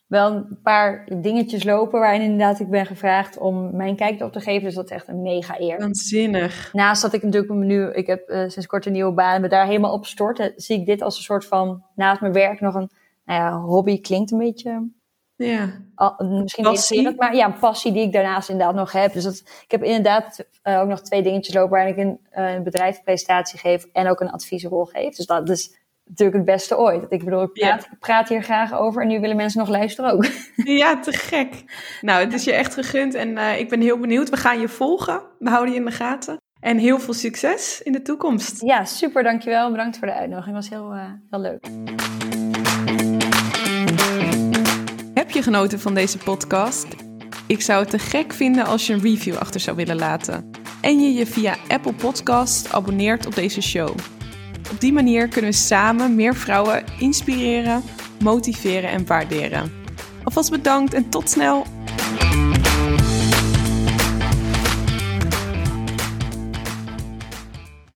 wel een paar dingetjes lopen waarin inderdaad ik ben gevraagd om mijn kijk erop te geven. Dus dat is echt een mega eer. Waanzinnig. Naast dat ik natuurlijk nu, ik heb eh, sinds kort een nieuwe baan me daar helemaal op stort, eh, zie ik dit als een soort van, naast mijn werk nog een, nou ja, hobby klinkt een beetje, Ja, al- misschien irriterend, maar ja, een passie die ik daarnaast inderdaad nog heb. Dus dat, ik heb inderdaad eh, ook nog twee dingetjes lopen waarin ik een, eh, een bedrijfspresentatie geef en ook een adviesrol geef. Dus dat is natuurlijk het beste ooit. Ik bedoel, ik praat, ik praat hier graag over en nu willen mensen nog luisteren ook. [LAUGHS] Ja, te gek. Nou, het is je echt gegund en eh, ik ben heel benieuwd. We gaan je volgen. We houden je in de gaten. En heel veel succes in de toekomst. Ja, super, dankjewel. Bedankt voor de uitnodiging. Het was heel, heel leuk. Je genoten van deze podcast? Ik zou het te gek vinden als je een review achter zou willen laten. En je je via Apple Podcast abonneert op deze show. Op die manier kunnen we samen meer vrouwen inspireren, motiveren en waarderen. Alvast bedankt en tot snel!